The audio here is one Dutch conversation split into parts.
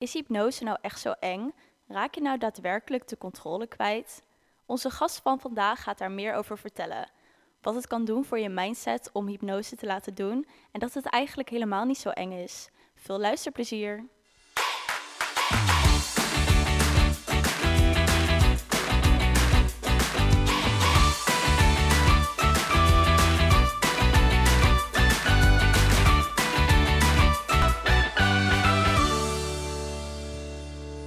Is hypnose nou echt zo eng? Raak je nou daadwerkelijk de controle kwijt? Onze gast van vandaag gaat daar meer over vertellen. Wat het kan doen voor je mindset om hypnose te laten doen en dat het eigenlijk helemaal niet zo eng is. Veel luisterplezier!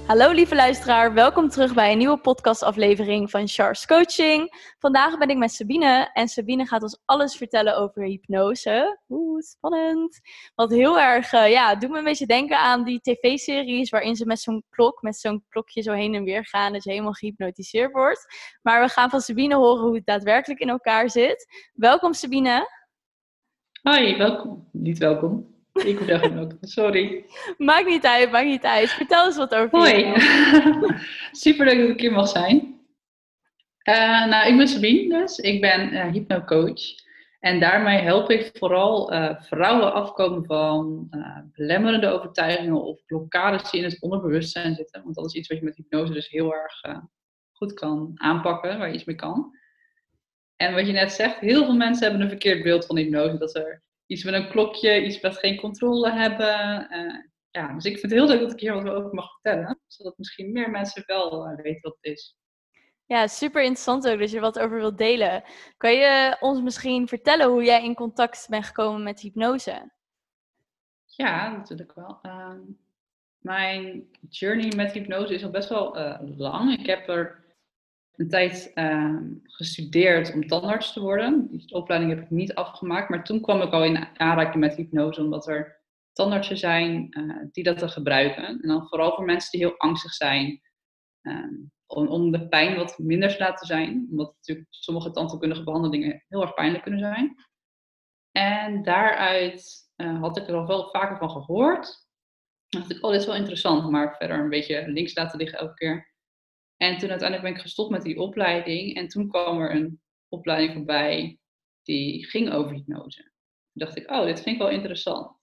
Hallo lieve luisteraar, welkom terug bij een nieuwe podcastaflevering van Charles Coaching. Vandaag ben ik met Sabine en Sabine gaat ons alles vertellen over hypnose. Oeh, spannend. Wat heel erg, uh, ja, doet me een beetje denken aan die tv-series waarin ze met zo'n klok, met zo'n klokje zo heen en weer gaan, dat je helemaal gehypnotiseerd wordt. Maar we gaan van Sabine horen hoe het daadwerkelijk in elkaar zit. Welkom Sabine. Hoi, welkom. Niet welkom. Ik hem ook. Sorry. Maakt niet uit, maakt niet uit. Vertel eens wat over Hoi. Super leuk dat ik hier mag zijn. Uh, nou, ik ben Sabine dus. Ik ben uh, hypnocoach. En daarmee help ik vooral uh, vrouwen afkomen van belemmerende overtuigingen of blokkades die in het onderbewustzijn zitten. Want dat is iets wat je met hypnose dus heel erg goed kan aanpakken, waar je iets mee kan. En wat je net zegt, heel veel mensen hebben een verkeerd beeld van hypnose. Dat er iets met een klokje, iets wat geen controle hebben. Uh, ja, dus ik vind het heel leuk dat ik hier wat over mag vertellen, zodat misschien meer mensen wel uh, weten wat het is. Ja, super interessant ook dat je er wat over wilt delen. Kan je ons misschien vertellen hoe jij in contact bent gekomen met hypnose? Ja, natuurlijk wel. Uh, mijn journey met hypnose is al best wel uh, lang. Ik heb er een tijd uh, gestudeerd om tandarts te worden. Die opleiding heb ik niet afgemaakt, maar toen kwam ik al in aanraking met hypnose, omdat er tandartsen zijn uh, die dat dan gebruiken. En dan vooral voor mensen die heel angstig zijn, om, om, de pijn wat minder te laten zijn. Omdat natuurlijk sommige tandheelkundige behandelingen heel erg pijnlijk kunnen zijn. En daaruit eh, had ik er al wel vaker van gehoord. dacht ik, oh, dit is wel interessant, maar verder een beetje links laten liggen elke keer. En toen uiteindelijk ben ik gestopt met die opleiding. En toen kwam er een opleiding voorbij die ging over hypnose. Toen dacht ik, oh, dit vind ik wel interessant.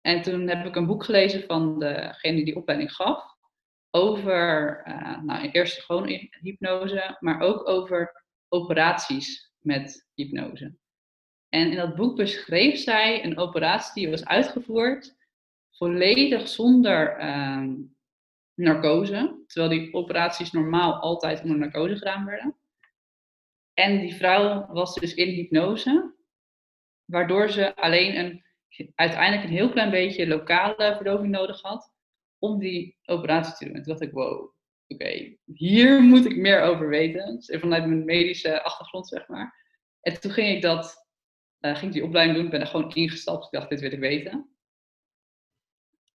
En toen heb ik een boek gelezen van degene die die opleiding gaf. Over, uh, nou eerst gewoon hypnose, maar ook over operaties met hypnose. En in dat boek beschreef zij een operatie die was uitgevoerd volledig zonder uh, narcose, terwijl die operaties normaal altijd onder narcose gedaan werden. En die vrouw was dus in hypnose, waardoor ze alleen een, uiteindelijk een heel klein beetje lokale verdoving nodig had om die operatie te doen. En toen dacht ik, wow, oké, hier moet ik meer over weten. Dus vanuit mijn medische achtergrond, zeg maar. En toen ging ik dat, uh, ging ik die opleiding doen, ben er gewoon ingestapt. Ik dacht, dit wil ik weten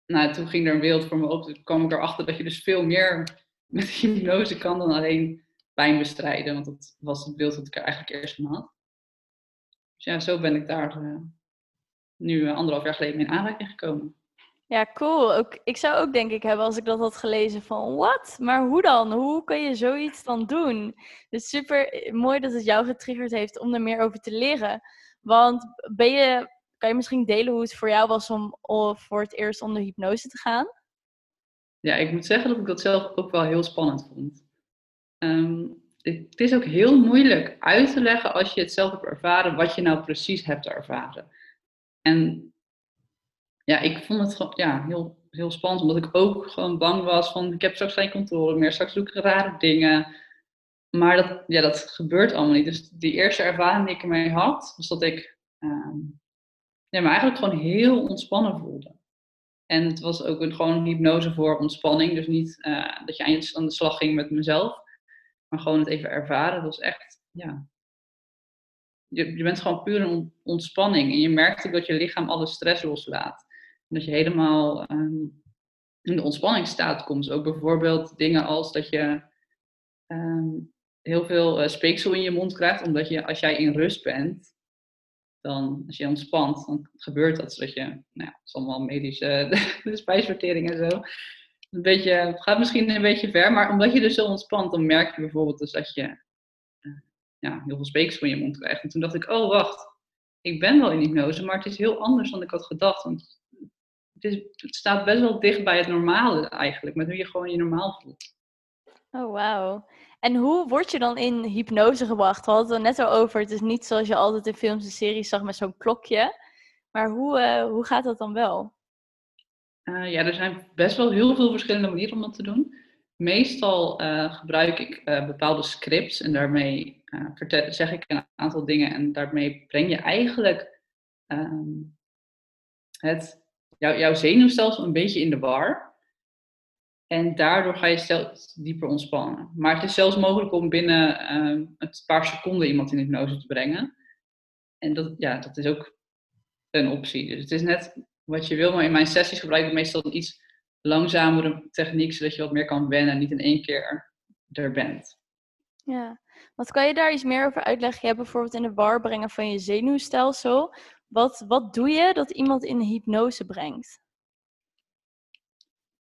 nou, toen ging er een wereld voor me op. Toen kwam ik erachter dat je dus veel meer met hypnose kan dan alleen pijn bestrijden. Want dat was het beeld dat ik er eigenlijk eerst van had. Dus ja, zo ben ik daar uh, nu anderhalf jaar geleden in aanraking gekomen. Ja, cool. Ook, ik zou ook denk ik hebben als ik dat had gelezen van wat? Maar hoe dan? Hoe kan je zoiets dan doen? Dus super mooi dat het jou getriggerd heeft om er meer over te leren. Want ben je kan je misschien delen hoe het voor jou was om voor het eerst onder hypnose te gaan? Ja, ik moet zeggen dat ik dat zelf ook wel heel spannend vond. Um, het is ook heel moeilijk uit te leggen als je het zelf hebt ervaren, wat je nou precies hebt ervaren. En ja, ik vond het ja, heel, heel spannend, omdat ik ook gewoon bang was van, ik heb straks geen controle meer, straks doe ik rare dingen. Maar dat, ja, dat gebeurt allemaal niet. Dus die eerste ervaring die ik ermee had, was dat ik um, ja, maar eigenlijk gewoon heel ontspannen voelde. En het was ook een, gewoon hypnose voor ontspanning. Dus niet uh, dat je aan de slag ging met mezelf. Maar gewoon het even ervaren. Dat was echt, ja. Je, je bent gewoon puur een ontspanning. En je merkt ook dat je lichaam alle stress loslaat. En dat je helemaal um, in de ontspanningsstaat komt. Ook bijvoorbeeld dingen als dat je um, heel veel uh, speeksel in je mond krijgt. Omdat je, als jij in rust bent, dan als je ontspant, dan gebeurt dat zodat je, nou ja, het is allemaal medische spijsvertering en zo. Een beetje, het gaat misschien een beetje ver, maar omdat je dus zo ontspant, dan merk je bijvoorbeeld dus dat je uh, ja, heel veel speeksel in je mond krijgt. En toen dacht ik, oh wacht, ik ben wel in hypnose, maar het is heel anders dan ik had gedacht. Want het, is, het staat best wel dicht bij het normale eigenlijk, met hoe je gewoon je normaal voelt. Oh, wauw. En hoe word je dan in hypnose gebracht? We hadden het er net al over. Het is niet zoals je altijd in films en series zag met zo'n klokje. Maar hoe, uh, hoe gaat dat dan wel? Uh, ja, er zijn best wel heel veel verschillende manieren om dat te doen. Meestal uh, gebruik ik bepaalde scripts en daarmee zeg ik een aantal dingen. En daarmee breng je eigenlijk um, het, jou, jouw zenuwstelsel een beetje in de war. En daardoor ga je steeds dieper ontspannen. Maar het is zelfs mogelijk om binnen een paar seconden iemand in hypnose te brengen. En dat, ja, dat is ook een optie. Dus het is net wat je wil. Maar in mijn sessies gebruik ik meestal een iets langzamere techniek, zodat je wat meer kan wennen en niet in één keer er bent. Ja, wat kan je daar iets meer over uitleggen? Je hebt bijvoorbeeld in de war brengen van je zenuwstelsel. Wat, wat doe je dat iemand in hypnose brengt?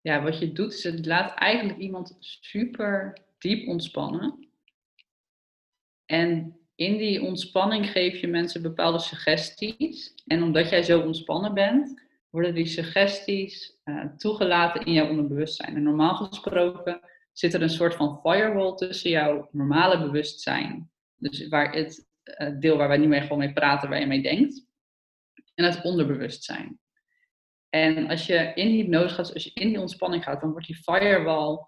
Ja, wat je doet, is het laat eigenlijk iemand super diep ontspannen. En in die ontspanning geef je mensen bepaalde suggesties. En omdat jij zo ontspannen bent, worden die suggesties uh, toegelaten in jouw onderbewustzijn. En normaal gesproken zit er een soort van firewall tussen jouw normale bewustzijn. Dus waar het uh, deel waar wij niet meer gewoon mee praten, waar je mee denkt. En het onderbewustzijn. En als je in hypnose gaat, als je in die ontspanning gaat, dan wordt die firewall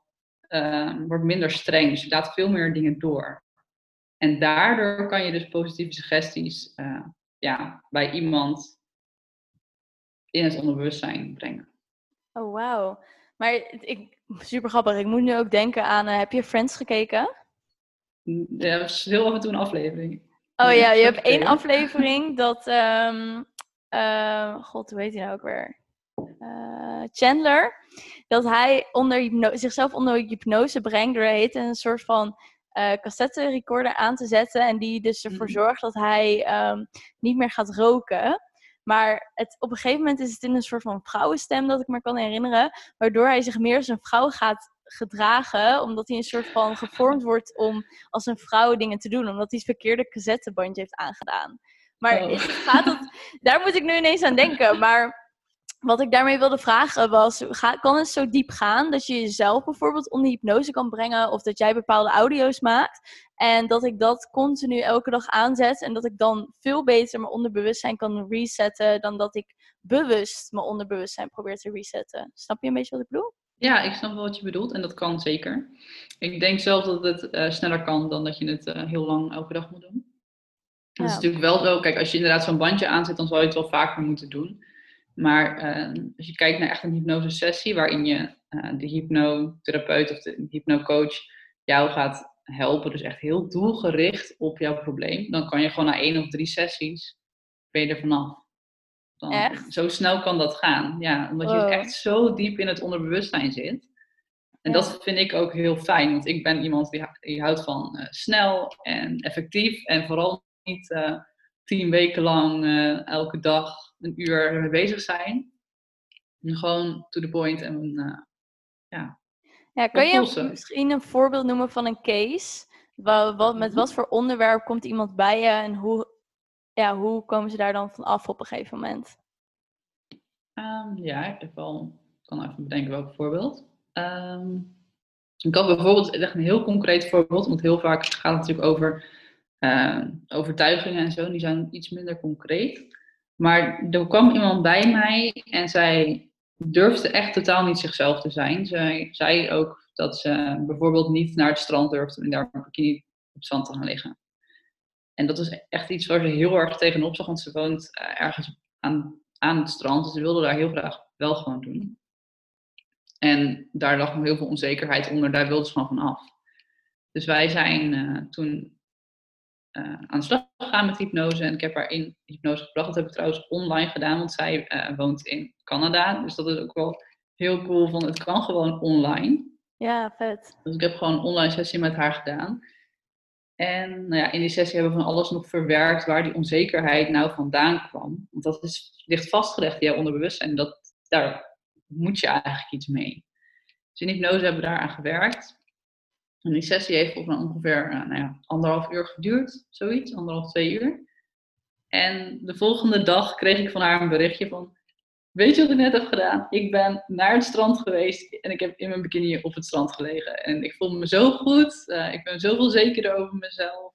uh, wordt minder streng. Dus je laat veel meer dingen door. En daardoor kan je dus positieve suggesties uh, ja, bij iemand in het onderbewustzijn brengen. Oh, wauw. Maar ik, super grappig. Ik moet nu ook denken aan, uh, heb je Friends gekeken? Ja, dat is heel af en toe een aflevering. Oh ja, je hebt één aflevering dat, um, god, hoe heet hij nou ook weer? Uh, Chandler, dat hij onder zichzelf onder hypnose brengt door heet een soort van uh, cassette recorder aan te zetten en die dus ervoor mhm. zorgt dat hij um, niet meer gaat roken. Maar het, op een gegeven moment is het in een soort van vrouwenstem dat ik me kan herinneren, waardoor hij zich meer als een vrouw gaat gedragen, omdat hij een soort van gevormd wordt om als een vrouw dingen te doen, omdat hij het verkeerde cassettebandje heeft aangedaan. Maar oh. gaat daar moet ik nu ineens aan denken. Maar wat ik daarmee wilde vragen was, kan het zo diep gaan dat je jezelf bijvoorbeeld onder hypnose kan brengen of dat jij bepaalde audio's maakt en dat ik dat continu elke dag aanzet en dat ik dan veel beter mijn onderbewustzijn kan resetten dan dat ik bewust mijn onderbewustzijn probeer te resetten. Snap je een beetje wat ik bedoel? Ja, ik snap wel wat je bedoelt en dat kan zeker. Ik denk zelf dat het uh, sneller kan dan dat je het uh, heel lang elke dag moet doen. Dat is natuurlijk wel zo, kijk, als je inderdaad zo'n bandje aanzet, dan zal je het wel vaker moeten doen. Maar uh, als je kijkt naar echt een hypnosesessie waarin je uh, de hypnotherapeut of de hypnocoach jou gaat helpen, dus echt heel doelgericht op jouw probleem, dan kan je gewoon na één of drie sessies ben je er vanaf. Dan, echt? Zo snel kan dat gaan. Ja, omdat je echt zo diep in het onderbewustzijn zit. En dat vind ik ook heel fijn, want ik ben iemand die, die houdt van uh, snel en effectief en vooral niet tien weken lang elke dag een uur ermee bezig zijn. En gewoon to the point en uh, ja. Ja, kan je misschien een voorbeeld noemen van een case? Wat, wat, met mhm. wat voor onderwerp komt iemand bij je en hoe, ja, hoe komen ze daar dan van af op een gegeven moment? Um, ja, ik heb wel, kan even bedenken welk voorbeeld. Um, ik had bijvoorbeeld echt een heel concreet voorbeeld, want heel vaak gaat het natuurlijk over uh, overtuigingen en zo, die zijn iets minder concreet. Maar er kwam iemand bij mij en zij durfde echt totaal niet zichzelf te zijn. Zij zei ook dat ze bijvoorbeeld niet naar het strand durfde en daar een bikini op het strand te gaan liggen. En dat is echt iets waar ze heel erg tegenop zag, want ze woont eh, ergens aan, aan het strand. Dus ze wilde daar heel graag wel gewoon doen. En daar lag nog heel veel onzekerheid onder, daar wilde ze gewoon van af. Dus wij zijn uh, toen uh, aan de slag gegaan met hypnose. En ik heb haar in hypnose gebracht. Dat heb ik trouwens online gedaan, want zij uh, woont in Canada. Dus dat is ook wel heel cool. Van het kan gewoon online. Ja, vet. Dus ik heb gewoon een online sessie met haar gedaan. En nou ja, in die sessie hebben we van alles nog verwerkt waar die onzekerheid nou vandaan kwam. Want dat is, ligt vastgelegd in jouw onderbewustzijn. En dat, daar moet je eigenlijk iets mee. Dus in hypnose hebben we daaraan gewerkt. En die sessie heeft op ongeveer uh, nou ja, anderhalf uur geduurd, zoiets, anderhalf, twee uur. En de volgende dag kreeg ik van haar een berichtje van, weet je wat ik net heb gedaan? Ik ben naar het strand geweest en ik heb in mijn bikini op het strand gelegen. En ik voel me zo goed. Uh, ik ben zoveel zekerder over mezelf.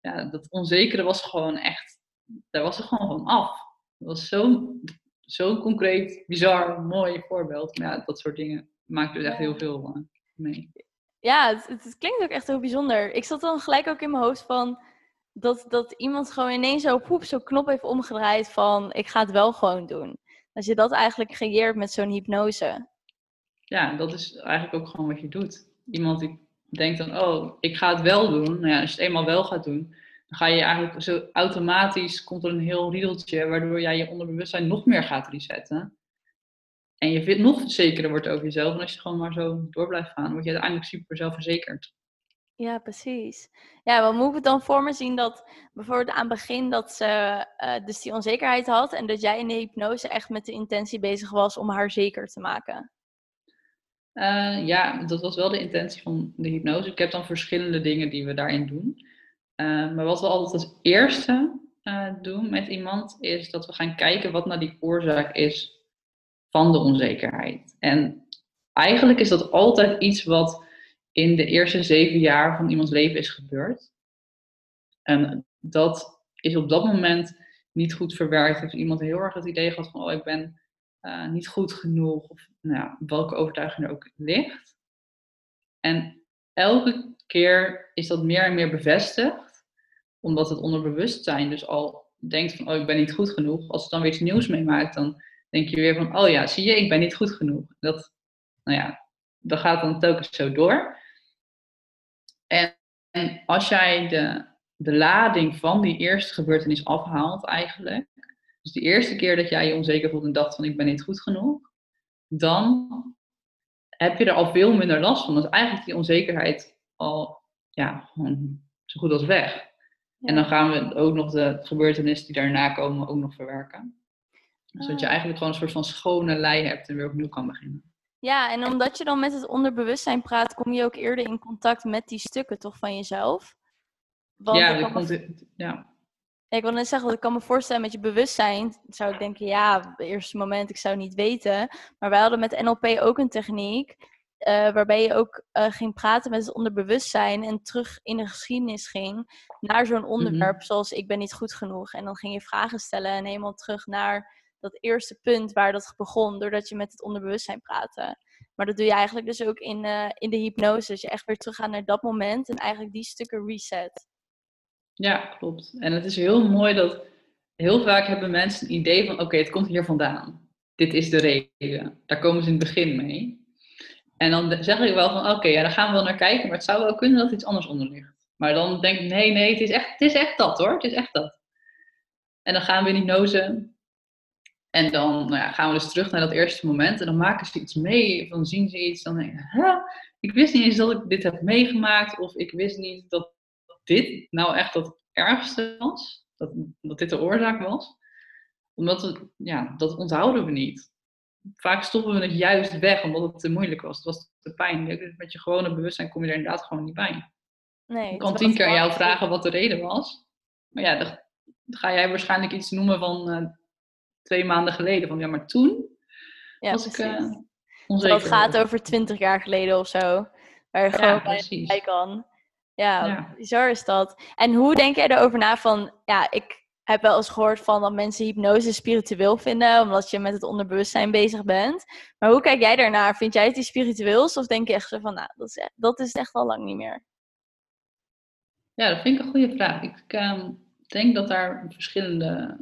Ja, dat onzekere was gewoon echt, daar was er gewoon van af. Dat was zo'n zo concreet, bizar, mooi voorbeeld. Maar ja, dat soort dingen maakt dus echt heel veel uh, mee. Ja, het, klinkt ook echt heel bijzonder. Ik zat dan gelijk ook in mijn hoofd van dat, dat iemand gewoon ineens zo poep, zo'n knop heeft omgedraaid van ik ga het wel gewoon doen. Als je dat eigenlijk creëert met zo'n hypnose. Ja, dat is eigenlijk ook gewoon wat je doet. Iemand die denkt dan, oh, ik ga het wel doen. Nou ja, als je het eenmaal wel gaat doen, dan ga je eigenlijk zo automatisch, komt er een heel riedeltje, waardoor jij je onderbewustzijn nog meer gaat resetten. En je vindt nog zekerder wordt over jezelf. En als je gewoon maar zo door blijft gaan, word je uiteindelijk super zelfverzekerd. Ja, precies. Ja, wat moet ik het dan voor me zien dat bijvoorbeeld aan het begin dat ze uh, dus die onzekerheid had en dat jij in de hypnose echt met de intentie bezig was om haar zeker te maken? Uh, ja, dat was wel de intentie van de hypnose. Ik heb dan verschillende dingen die we daarin doen. Uh, maar wat we altijd als eerste doen met iemand is dat we gaan kijken wat nou die oorzaak is van de onzekerheid. En eigenlijk is dat altijd iets wat in de eerste zeven jaar van iemands leven is gebeurd. En dat is op dat moment niet goed verwerkt. Heeft iemand heel erg het idee gehad van, oh, ik ben uh, niet goed genoeg. Of nou welke overtuiging er ook ligt. En elke keer is dat meer en meer bevestigd. Omdat het onderbewustzijn dus al denkt van, oh, ik ben niet goed genoeg. Als het dan weer iets nieuws meemaakt, dan denk je weer van, oh ja, zie je, ik ben niet goed genoeg. Dat, nou ja, dat gaat dan telkens zo door. En, als jij de, de lading van die eerste gebeurtenis afhaalt eigenlijk, dus de eerste keer dat jij je onzeker voelt en dacht van ik ben niet goed genoeg, dan heb je er al veel minder last van. Dan is eigenlijk die onzekerheid al ja, gewoon zo goed als weg. En dan gaan we ook nog de gebeurtenissen die daarna komen ook nog verwerken. Zodat je ah. eigenlijk gewoon een soort van schone lei hebt en weer opnieuw kan beginnen. Ja, en omdat je dan met het onderbewustzijn praat, kom je ook eerder in contact met die stukken toch van jezelf? Want ja, dat komt, ja. Ik wil net zeggen, ik kan me voorstellen met je bewustzijn, zou ik denken, ja, op het eerste moment, ik zou niet weten. Maar wij hadden met NLP ook een techniek, uh, waarbij je ook uh, ging praten met het onderbewustzijn en terug in de geschiedenis ging naar zo'n onderwerp, mhm. zoals ik ben niet goed genoeg. En dan ging je vragen stellen en helemaal terug naar dat eerste punt waar dat begon, doordat je met het onderbewustzijn praatte. Maar dat doe je eigenlijk dus ook in, uh, in de hypnose. Dus je echt weer teruggaat naar dat moment en eigenlijk die stukken reset. Ja, klopt. En het is heel mooi dat heel vaak hebben mensen een idee van: oké, het komt hier vandaan. Dit is de reden. Daar komen ze in het begin mee. En dan zeg ik wel van: oké, ja, daar gaan we wel naar kijken, maar het zou wel kunnen dat iets anders onder ligt. Maar dan denk ik: nee, nee, het is echt, het is echt dat hoor. Het is echt dat. En dan gaan we in hypnose en dan nou ja, gaan we dus terug naar dat eerste moment en dan maken ze iets mee, dan zien ze iets, dan denk ik, ik wist niet eens dat ik dit heb meegemaakt, of ik wist niet dat dit nou echt het ergste was, dat, dat dit de oorzaak was. Omdat we, ja, dat onthouden we niet. Vaak stoppen we het juist weg, omdat het te moeilijk was. Het was te pijnlijk. Dus met je gewone bewustzijn kom je er inderdaad gewoon niet bij. Nee, ik kan tien keer aan jou vragen wat de reden was. Maar ja, dan, ga jij waarschijnlijk iets noemen van... Uh, twee maanden geleden. Van ja, maar toen ja, was ik uh, onzeker. Het gaat over twintig jaar geleden of zo. Waar je gewoon bij kan. Ja, ja, bizar is dat. En hoe denk jij erover na van... Ja, ik heb wel eens gehoord van dat mensen hypnose spiritueel vinden... omdat je met het onderbewustzijn bezig bent. Maar hoe kijk jij daarnaar? Vind jij het iets spiritueels? Of denk je echt zo van... Nou, dat is, echt, dat is echt al lang niet meer? Ja, dat vind ik een goede vraag. Ik ehm, denk dat daar verschillende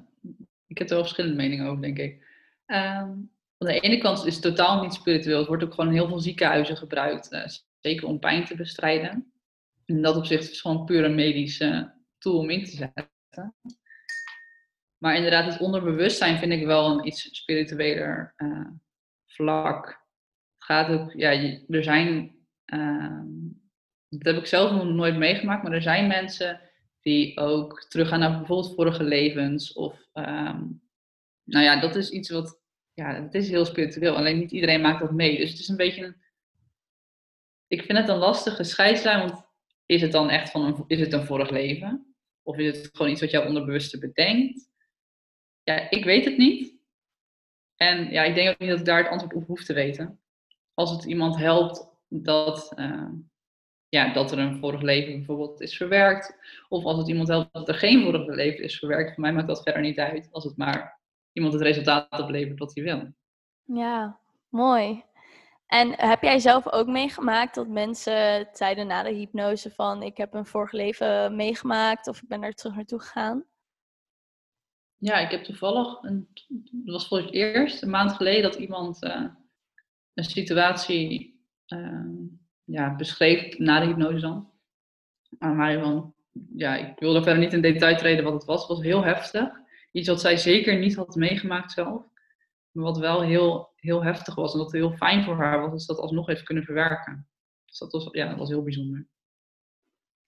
ik heb er wel verschillende meningen over, denk ik. Um, aan de ene kant is het totaal niet spiritueel. Het wordt ook gewoon in heel veel ziekenhuizen gebruikt. Uh, zeker om pijn te bestrijden. In dat opzicht is het gewoon puur een medische tool om in te zetten. Maar inderdaad, het onderbewustzijn vind ik wel een iets spiritueler uh, vlak. Het gaat ook, ja, er zijn, uh, dat heb ik zelf nog nooit meegemaakt, maar er zijn mensen die ook teruggaan naar bijvoorbeeld vorige levens. Of, ehm, nou ja, dat is iets wat, ja, het is heel spiritueel. Alleen niet iedereen maakt dat mee. Dus het is een beetje een, ik vind het een lastige scheidslijn, want is het dan echt van een, is het een vorig leven? Of is het gewoon iets wat jouw onderbewuste bedenkt? Ja, ik weet het niet. En ja, ik denk ook niet dat ik daar het antwoord op hoef te weten. Als het iemand helpt dat, uh, ja, dat er een vorig leven bijvoorbeeld is verwerkt. Of als het iemand helpt dat er geen vorig leven is verwerkt. Voor mij maakt dat verder niet uit. Als het maar iemand het resultaat oplevert wat hij wil. Ja, mooi. En heb jij zelf ook meegemaakt dat mensen zeiden na de hypnose van ik heb een vorig leven meegemaakt of ik ben er terug naartoe gegaan? Ja, ik heb toevallig, een, dat was voor het eerst, een maand geleden, dat iemand uh, een situatie uh, ja, beschreef na de hypnose dan. Aan mij van, ja, ik wilde verder niet in detail treden wat het was. Het was heel heftig. Iets wat zij zeker niet had meegemaakt zelf. Maar wat wel heel, heel heftig was en wat heel fijn voor haar was, is dat alsnog heeft kunnen verwerken. Dus dat was, ja, dat was heel bijzonder.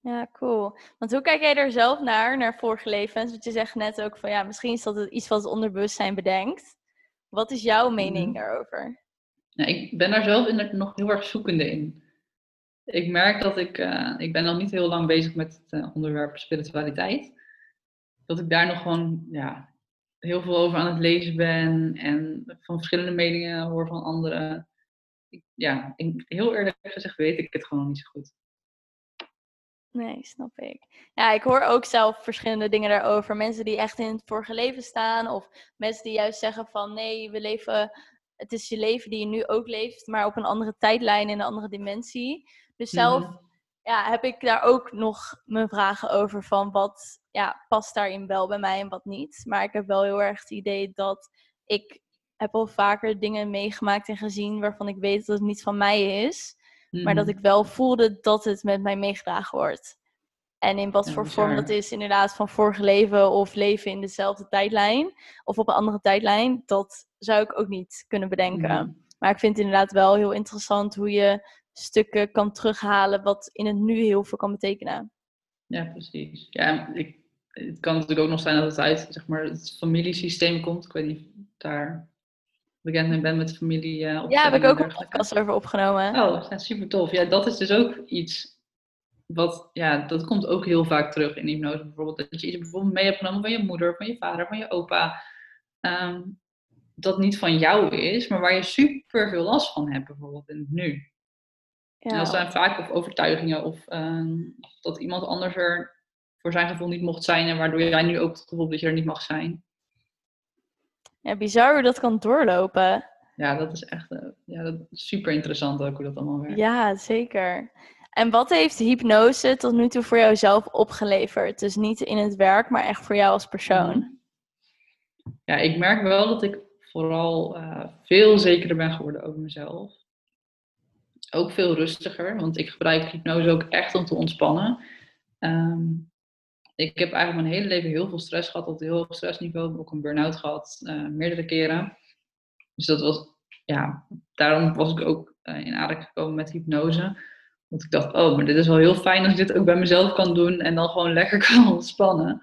Ja, cool. Want hoe kijk jij er zelf naar, naar vorige levens? Want je zegt net ook van ja, misschien is dat iets wat het onderbewustzijn bedenkt. Wat is jouw mening mhm. daarover? Ja, ik ben daar zelf in, nog heel erg zoekende in. Ik merk dat ik, uh, ik ben nog niet heel lang bezig met het uh, onderwerp spiritualiteit. Dat ik daar nog gewoon ja, heel veel over aan het lezen ben en van verschillende meningen hoor van anderen. Ik, ja, ik, heel eerlijk gezegd weet ik het gewoon niet zo goed. Nee, snap ik. Ja, ik hoor ook zelf verschillende dingen daarover. Mensen die echt in het vorige leven staan, of mensen die juist zeggen van nee, we leven, het is je leven die je nu ook leeft, maar op een andere tijdlijn in een andere dimensie. Dus zelf ja, heb ik daar ook nog mijn vragen over van wat ja, past daarin wel bij mij en wat niet. Maar ik heb wel heel erg het idee dat ik heb al vaker dingen meegemaakt en gezien waarvan ik weet dat het niet van mij is. Maar dat mhm. ik wel voelde dat het met mij meegedragen wordt. En in wat voor vorm dat is, inderdaad, van vorige leven of leven in dezelfde tijdlijn of op een andere tijdlijn, dat zou ik ook niet kunnen bedenken. Mhm. Maar ik vind het inderdaad wel heel interessant hoe je stukken kan terughalen wat in het nu heel veel kan betekenen. Ja, precies. Ja, ik, het kan natuurlijk ook nog zijn dat het uit zeg maar, het familiesysteem komt. Ik weet niet of daar bekend mee ben met familie. Uh, ja, heb ik ook een podcast over opgenomen. Oh, ja, super tof. Ja, dat is dus ook iets wat, ja, dat komt ook heel vaak terug in hypnose. Bijvoorbeeld dat je iets bijvoorbeeld mee hebt genomen van je moeder, van je vader, van je opa. Ehm, dat niet van jou is, maar waar je super veel last van hebt, bijvoorbeeld in het nu. Ja. En dat zijn vaak of overtuigingen of ehm, dat iemand anders er voor zijn gevoel niet mocht zijn en waardoor jij nu ook het gevoel dat je er niet mag zijn. Ja, bizar hoe dat kan doorlopen. Ja, dat is echt uh, ja, dat is super interessant ook hoe dat allemaal werkt. Ja, zeker. En wat heeft hypnose tot nu toe voor jou zelf opgeleverd? Dus niet in het werk, maar echt voor jou als persoon. Ja, ik merk wel dat ik vooral uh, veel zekerder ben geworden over mezelf. Ook veel rustiger, want ik gebruik hypnose ook echt om te ontspannen. Um, ik heb eigenlijk mijn hele leven heel veel stress gehad, op heel hoog stressniveau. Ook een burn-out gehad, uh, meerdere keren. Dus dat was, ja, daarom was ik ook uh, in aanraking gekomen met hypnose. Want ik dacht, oh, maar dit is wel heel fijn als ik dit ook bij mezelf kan doen en dan gewoon lekker kan ontspannen.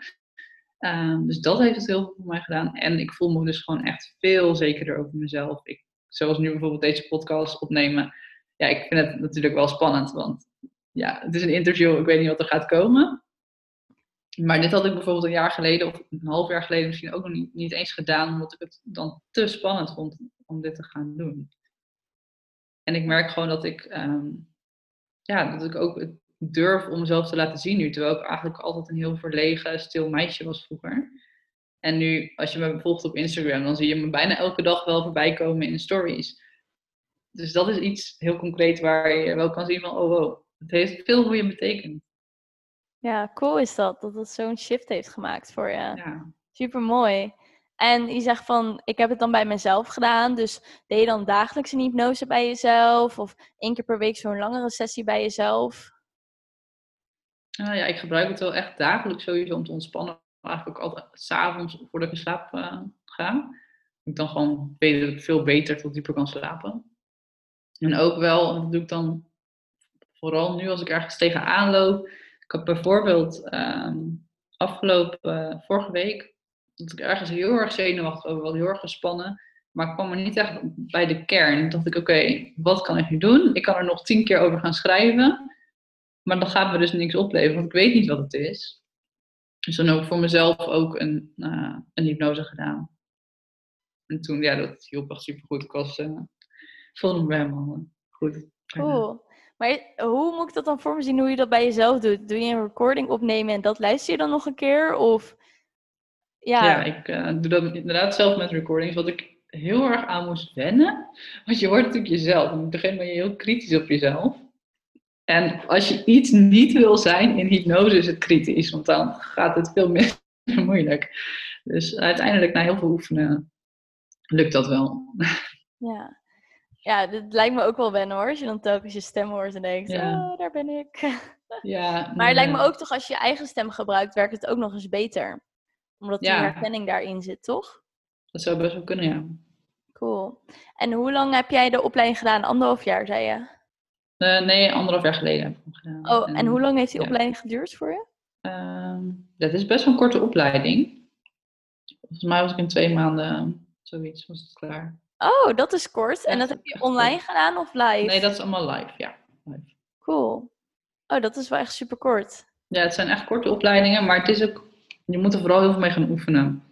Uh, dus dat heeft het heel veel voor mij gedaan. En ik voel me dus gewoon echt veel zekerder over mezelf. Ik, zoals nu bijvoorbeeld deze podcast opnemen. Ja, ik vind het natuurlijk wel spannend, want ja, het is een interview, ik weet niet wat er gaat komen. Maar dit had ik bijvoorbeeld een jaar geleden, of een half jaar geleden misschien ook nog niet, eens gedaan, omdat ik het dan te spannend vond om dit te gaan doen. En ik merk gewoon dat ik, um, ja, dat ik ook durf om mezelf te laten zien nu. Terwijl ik eigenlijk altijd een heel verlegen, stil meisje was vroeger. En nu, als je me volgt op Instagram, dan zie je me bijna elke dag wel voorbij komen in stories. Dus dat is iets heel concreet waar je wel kan zien van, oh wow, het heeft veel voor je betekend. Ja, cool is dat, dat het zo'n shift heeft gemaakt voor je. Ja. Super mooi. En je zegt van, ik heb het dan bij mezelf gedaan. Dus deed je dan dagelijks een hypnose bij jezelf? Of één keer per week zo'n langere sessie bij jezelf? Nou ja, ik gebruik het wel echt dagelijks sowieso om te ontspannen. Eigenlijk ook altijd s'avonds voordat ik in slaap uh, ga. Ik dan gewoon dat veel beter tot dieper kan slapen. En ook wel, dat doe ik dan vooral nu als ik ergens tegenaan loop ik had bijvoorbeeld um, afgelopen, uh, vorige week, dat ik ergens heel erg zenuwachtig over was, heel erg gespannen. Maar ik kwam er niet echt bij de kern. Dacht ik, oké, wat kan ik nu doen? Ik kan er nog tien keer over gaan schrijven. Maar dan gaat me dus niks opleveren, want ik weet niet wat het is. Dus dan ook voor mezelf ook een, uh, een hypnose gedaan. En toen, ja, dat hielp echt super goed. Ik was, uh, me helemaal goed. Cool. Maar hoe moet ik dat dan voor me zien, hoe je dat bij jezelf doet? Doe je een recording opnemen en dat luister je dan nog een keer? Of... Ja, ja ik uh, doe dat inderdaad zelf met recordings. Wat ik heel erg aan moest wennen. Want je hoort natuurlijk jezelf. In het begin ben je heel kritisch op jezelf. En als je iets niet wil zijn in hypnose is het kritisch. Want dan gaat het veel minder moeilijk. Dus uiteindelijk na heel veel oefenen lukt dat wel. Ja. Ja, dat lijkt me ook wel wennen hoor. Als je dan telkens je stem hoort en denkt, oh, daar ben ik. Ja, maar het lijkt me ook toch, als je je eigen stem gebruikt, werkt het ook nog eens beter. Omdat die herkenning daarin zit, toch? Dat zou best wel kunnen, ja. Cool. En hoe lang heb jij de opleiding gedaan? Anderhalf jaar, zei je? Uh, nee, anderhalf jaar geleden heb ik hem gedaan. Oh, en, hoe lang heeft die opleiding geduurd voor je? Uh, dat is best wel een korte opleiding. Volgens mij was ik in twee maanden, zoiets, was het klaar. Oh, dat is kort. En dat heb je online gedaan of live? Nee, dat is allemaal live, ja. Live. Cool. Oh, dat is wel echt super kort. Ja, het zijn echt korte opleidingen, maar het is ook, je moet er vooral heel veel mee gaan oefenen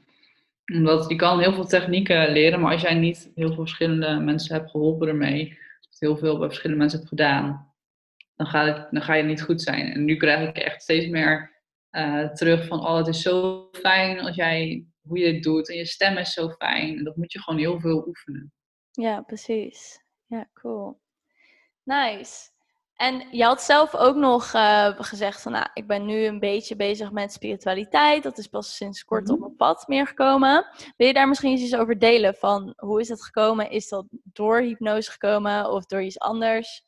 omdat je kan heel veel technieken leren, maar als jij niet heel veel verschillende mensen hebt geholpen ermee, of heel veel bij verschillende mensen hebt gedaan, dan, het, dan ga je niet goed zijn. En nu krijg ik echt steeds meer uh, terug van, oh het is zo fijn als jij, hoe je het doet en je stem is zo fijn. En dat moet je gewoon heel veel oefenen. Ja, precies. Ja, cool. Nice. En je had zelf ook nog uh, gezegd van, nou, ik ben nu een beetje bezig met spiritualiteit. Dat is pas sinds kort mm op mijn pad meer gekomen. Wil je daar misschien iets over delen van hoe is dat gekomen? Is dat door hypnose gekomen of door iets anders?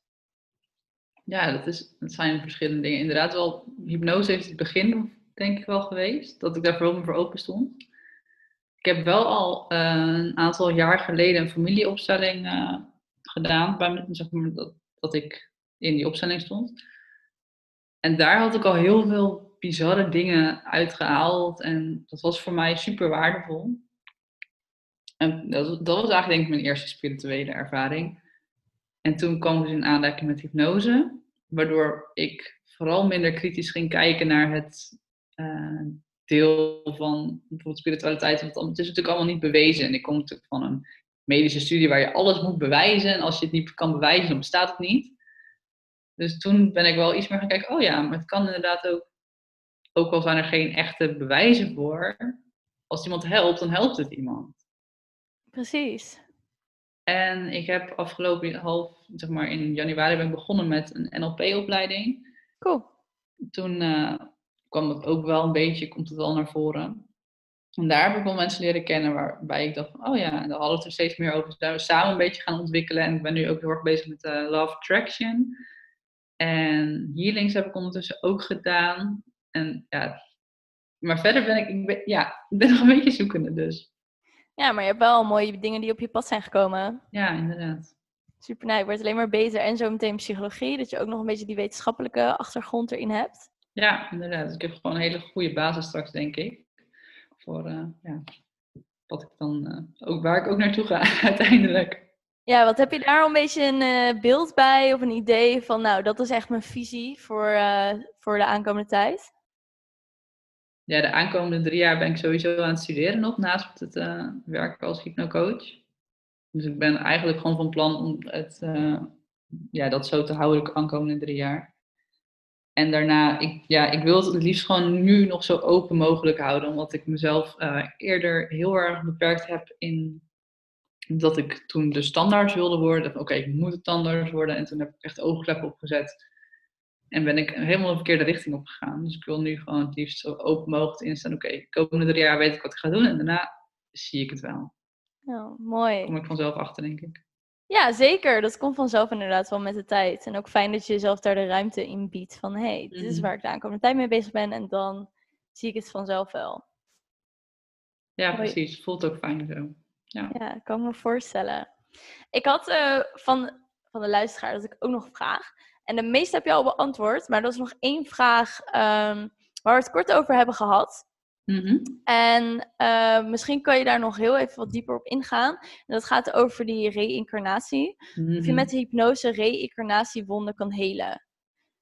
Ja, dat, is, dat zijn verschillende dingen. Inderdaad wel, hypnose heeft het begin denk ik wel geweest. Dat ik daar vooral voor open stond. Ik heb wel al uh, een aantal jaar geleden een familieopstelling uh, gedaan. Bij, zeg maar, dat, dat ik in die opstelling stond. En daar had ik al heel veel bizarre dingen uitgehaald. En dat was voor mij super waardevol. En dat, dat was eigenlijk denk ik mijn eerste spirituele ervaring. En toen kwam dus in aanraking met hypnose. Waardoor ik vooral minder kritisch ging kijken naar het uh, deel van bijvoorbeeld spiritualiteit. Want het is natuurlijk allemaal niet bewezen. En ik kom natuurlijk van een medische studie waar je alles moet bewijzen. En als je het niet kan bewijzen, dan bestaat het niet. Dus toen ben ik wel iets meer gaan kijken, oh ja, maar het kan inderdaad ook, ook al zijn er geen echte bewijzen voor, als iemand helpt, dan helpt het iemand. Precies. En ik heb afgelopen half, zeg maar in januari ben ik begonnen met een NLP-opleiding. Cool. Toen uh, kwam het ook wel een beetje, komt het wel naar voren. En daar heb ik wel mensen leren kennen waarbij ik dacht, oh ja, daar hadden we het er steeds meer over. Zijn we samen een beetje gaan ontwikkelen. En ik ben nu ook heel erg bezig met uh, Love Attraction. En healings heb ik ondertussen ook gedaan. En ja, maar verder ben ik, ik ben, ja, ik ben nog een beetje zoekende dus. Ja, maar je hebt wel mooie dingen die op je pad zijn gekomen. Ja, inderdaad. Super, nou, je wordt alleen maar beter. En zo meteen psychologie, dat je ook nog een beetje die wetenschappelijke achtergrond erin hebt. Ja, inderdaad. Ik heb gewoon een hele goede basis straks, denk ik. Voor uh, ja, wat ik dan, uh, ook, waar ik ook naartoe ga uiteindelijk. Ja, wat heb je daar een beetje een uh, beeld bij of een idee van, nou, dat is echt mijn visie voor, voor de aankomende tijd? Ja, de aankomende drie jaar ben ik sowieso aan het studeren nog, naast het werken als hypnocoach. Dus ik ben eigenlijk gewoon van plan om het, ja, dat zo te houden de aankomende drie jaar. En daarna, ik, ja, ik wil het het liefst gewoon nu nog zo open mogelijk houden, omdat ik mezelf eerder heel erg beperkt heb in dat ik toen de standaard wilde worden. Oké, ik moet het standaard worden. En toen heb ik echt oogkleppen opgezet. En ben ik helemaal de verkeerde richting op gegaan. Dus ik wil nu gewoon het liefst zo open mogelijk instaan. Oké, de komende drie jaar weet ik wat ik ga doen. En daarna zie ik het wel. Oh, mooi. kom ik vanzelf achter, denk ik. Ja, zeker. Dat komt vanzelf inderdaad wel met de tijd. En ook fijn dat je jezelf daar de ruimte in biedt. Van, hé, hey, dit is mhm. waar ik de aankomende tijd mee bezig ben. En dan zie ik het vanzelf wel. Ja, precies. Voelt ook fijn zo. Ja, ja kan me voorstellen. Ik had uh, van, van de luisteraar dat ik ook nog vraag. En de meeste heb je al beantwoord, maar er is nog één vraag um, waar we het kort over hebben gehad. Mm -hmm. En uh, misschien kan je daar nog heel even wat dieper op ingaan. En dat gaat over die reïncarnatie. Mm -hmm. Of je mhm. met de hypnose reïncarnatiewonden kan helen.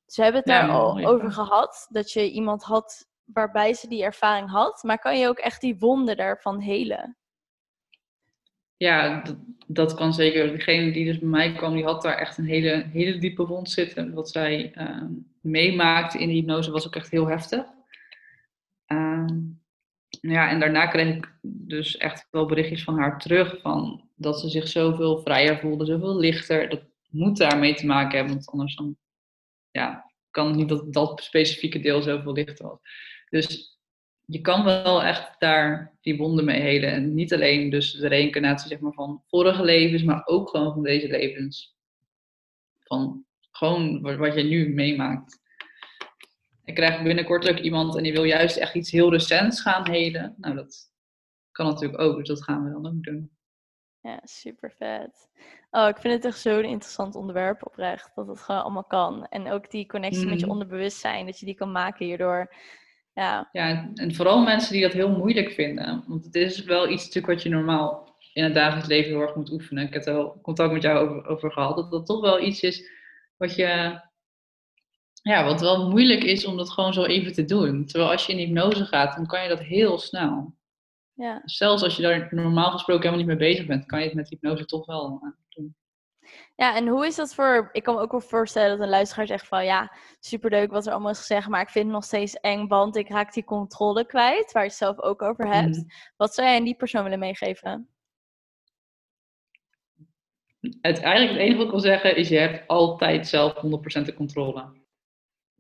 Dus we hebben het daar al over gehad. Dat je iemand had waarbij ze die ervaring had. Maar kan je ook echt die wonden daarvan helen? ja, dat, dat, kan zeker. Degene die dus bij mij kwam, die had daar echt een hele, hele diepe wond zitten. Wat zij uh, meemaakte in de hypnose was ook echt heel heftig. Ehm, ja, en daarna kreeg ik dus echt wel berichtjes van haar terug. Van dat ze zich zoveel vrijer voelde, zoveel lichter. Dat moet daarmee te maken hebben, want anders dan, ja, kan het niet dat dat specifieke deel zoveel lichter was. Dus je kan wel echt daar die wonden mee helen. En niet alleen dus de reïncarnatie zeg maar, van vorige levens, maar ook gewoon van deze levens. Van gewoon wat je nu meemaakt. Ik krijg binnenkort ook iemand en die wil juist echt iets heel recents gaan helen. Nou, dat kan natuurlijk ook, dus dat gaan we dan ook doen. Ja, super vet. Oh, ik vind het echt zo'n interessant onderwerp oprecht. Dat het gewoon allemaal kan. En ook die connectie met je mhm. onderbewustzijn, dat je die kan maken hierdoor. Ja. ja, en vooral mensen die dat heel moeilijk vinden. Want het is wel iets natuurlijk wat je normaal in het dagelijks leven heel erg moet oefenen. Ik heb er wel contact met jou over, over gehad. Dat dat toch wel iets is wat je ja, wat wel moeilijk is om dat gewoon zo even te doen. Terwijl als je in hypnose gaat, dan kan je dat heel snel. Ja. Zelfs als je daar normaal gesproken helemaal niet mee bezig bent, kan je het met hypnose toch wel eh, doen. Ja, en hoe is dat voor... Ik kan me ook wel voorstellen dat een luisteraar zegt van... Ja, superleuk wat er allemaal is gezegd, maar ik vind het nog steeds eng, want ik raak die controle kwijt, waar je het zelf ook over hebt. Mhm. Wat zou jij aan die persoon willen meegeven? Het, eigenlijk het enige wat ik wil zeggen is, je hebt altijd zelf 100% de controle.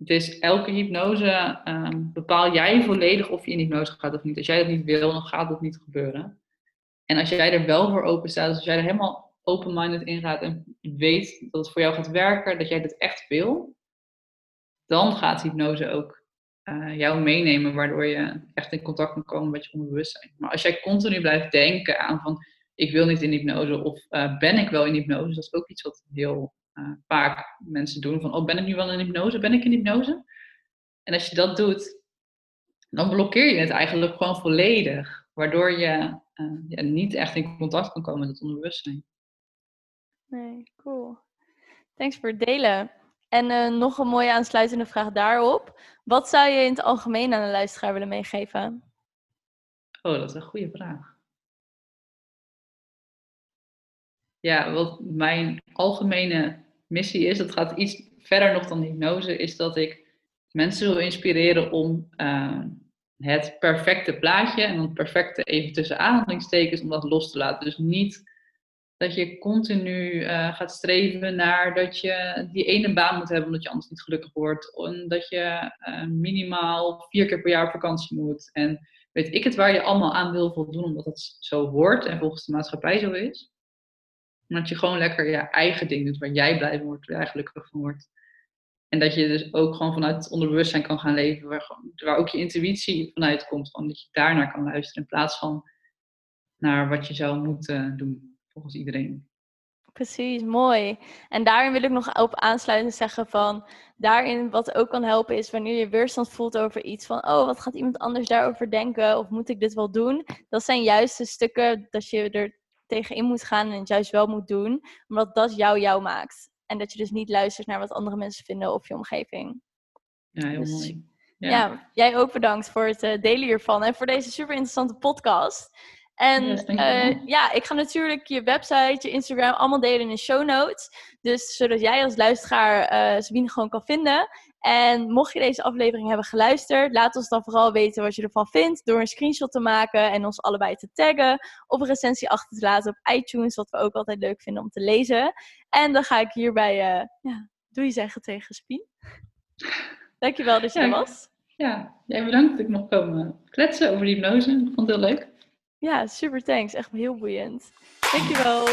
Is elke hypnose, um, bepaal jij volledig of je in hypnose gaat of niet. Als jij dat niet wil, dan gaat dat niet gebeuren. En als jij er wel voor open staat, dus als jij er helemaal open-minded in gaat en weet dat het voor jou gaat werken, dat jij dit echt wil, dan gaat hypnose ook uh, jou meenemen, waardoor je echt in contact kan komen met je onderbewustzijn. Maar als jij continu blijft denken aan van, ik wil niet in hypnose of uh, ben ik wel in hypnose, dat is ook iets wat heel vaak mensen doen. Van, oh, ben ik nu wel in hypnose? Ben ik in hypnose? En als je dat doet, dan blokkeer je het eigenlijk gewoon volledig. Waardoor je uh, ja, niet echt in contact kan komen met het onderbewustzijn. Nee, cool. Thanks voor het delen. En uh, nog een mooie aansluitende vraag daarop. Wat zou je in het algemeen aan de luisteraar willen meegeven? Oh, dat is een goede vraag. Ja, wat mijn algemene missie is, dat gaat iets verder nog dan hypnose, is dat ik mensen wil inspireren om uh, het perfecte plaatje, en dan perfecte even tussen aanhalingstekens, om dat los te laten. Dus niet dat je continu uh, gaat streven naar dat je die ene baan moet hebben omdat je anders niet gelukkig wordt. En dat je uh, minimaal vier keer per jaar op vakantie moet. En weet ik het waar je allemaal aan wil voldoen omdat het zo hoort en volgens de maatschappij zo is. Maar dat je gewoon lekker je eigen ding doet waar jij blij van wordt, waar jij gelukkig van wordt. En dat je dus ook gewoon vanuit het onderbewustzijn kan gaan leven, waar, waar ook je intuïtie vanuit komt. Van dat je daarnaar kan luisteren in plaats van naar wat je zou moeten doen, volgens iedereen. Precies, mooi. En daarin wil ik nog op aansluiten zeggen van, daarin wat ook kan helpen is wanneer je weerstand voelt over iets van, oh, wat gaat iemand anders daarover denken of moet ik dit wel doen? Dat zijn juist de stukken dat je er tegenin moet gaan en het juist wel moet doen, omdat dat jou jou maakt. En dat je dus niet luistert naar wat andere mensen vinden of je omgeving. Ja, heel dus mooi. Ja. jij ook bedankt voor het uh, delen hiervan en voor deze super interessante podcast. En yes, uh, ja, ik ga natuurlijk je website, je Instagram allemaal delen in de show notes. Dus zodat jij als luisteraar uh, Sabine gewoon kan vinden. En mocht je deze aflevering hebben geluisterd, laat ons dan vooral weten wat je ervan vindt door een screenshot te maken en ons allebei te taggen of een recensie achter te laten op iTunes, wat we ook altijd leuk vinden om te lezen. En dan ga ik hierbij uh, ja, doei zeggen tegen Spien. Dankjewel dat je er was. Ja, jij bedankt dat ik nog komen kletsen over die hypnose. Ik vond het heel leuk. Ja, super thanks. Echt heel boeiend. Dankjewel.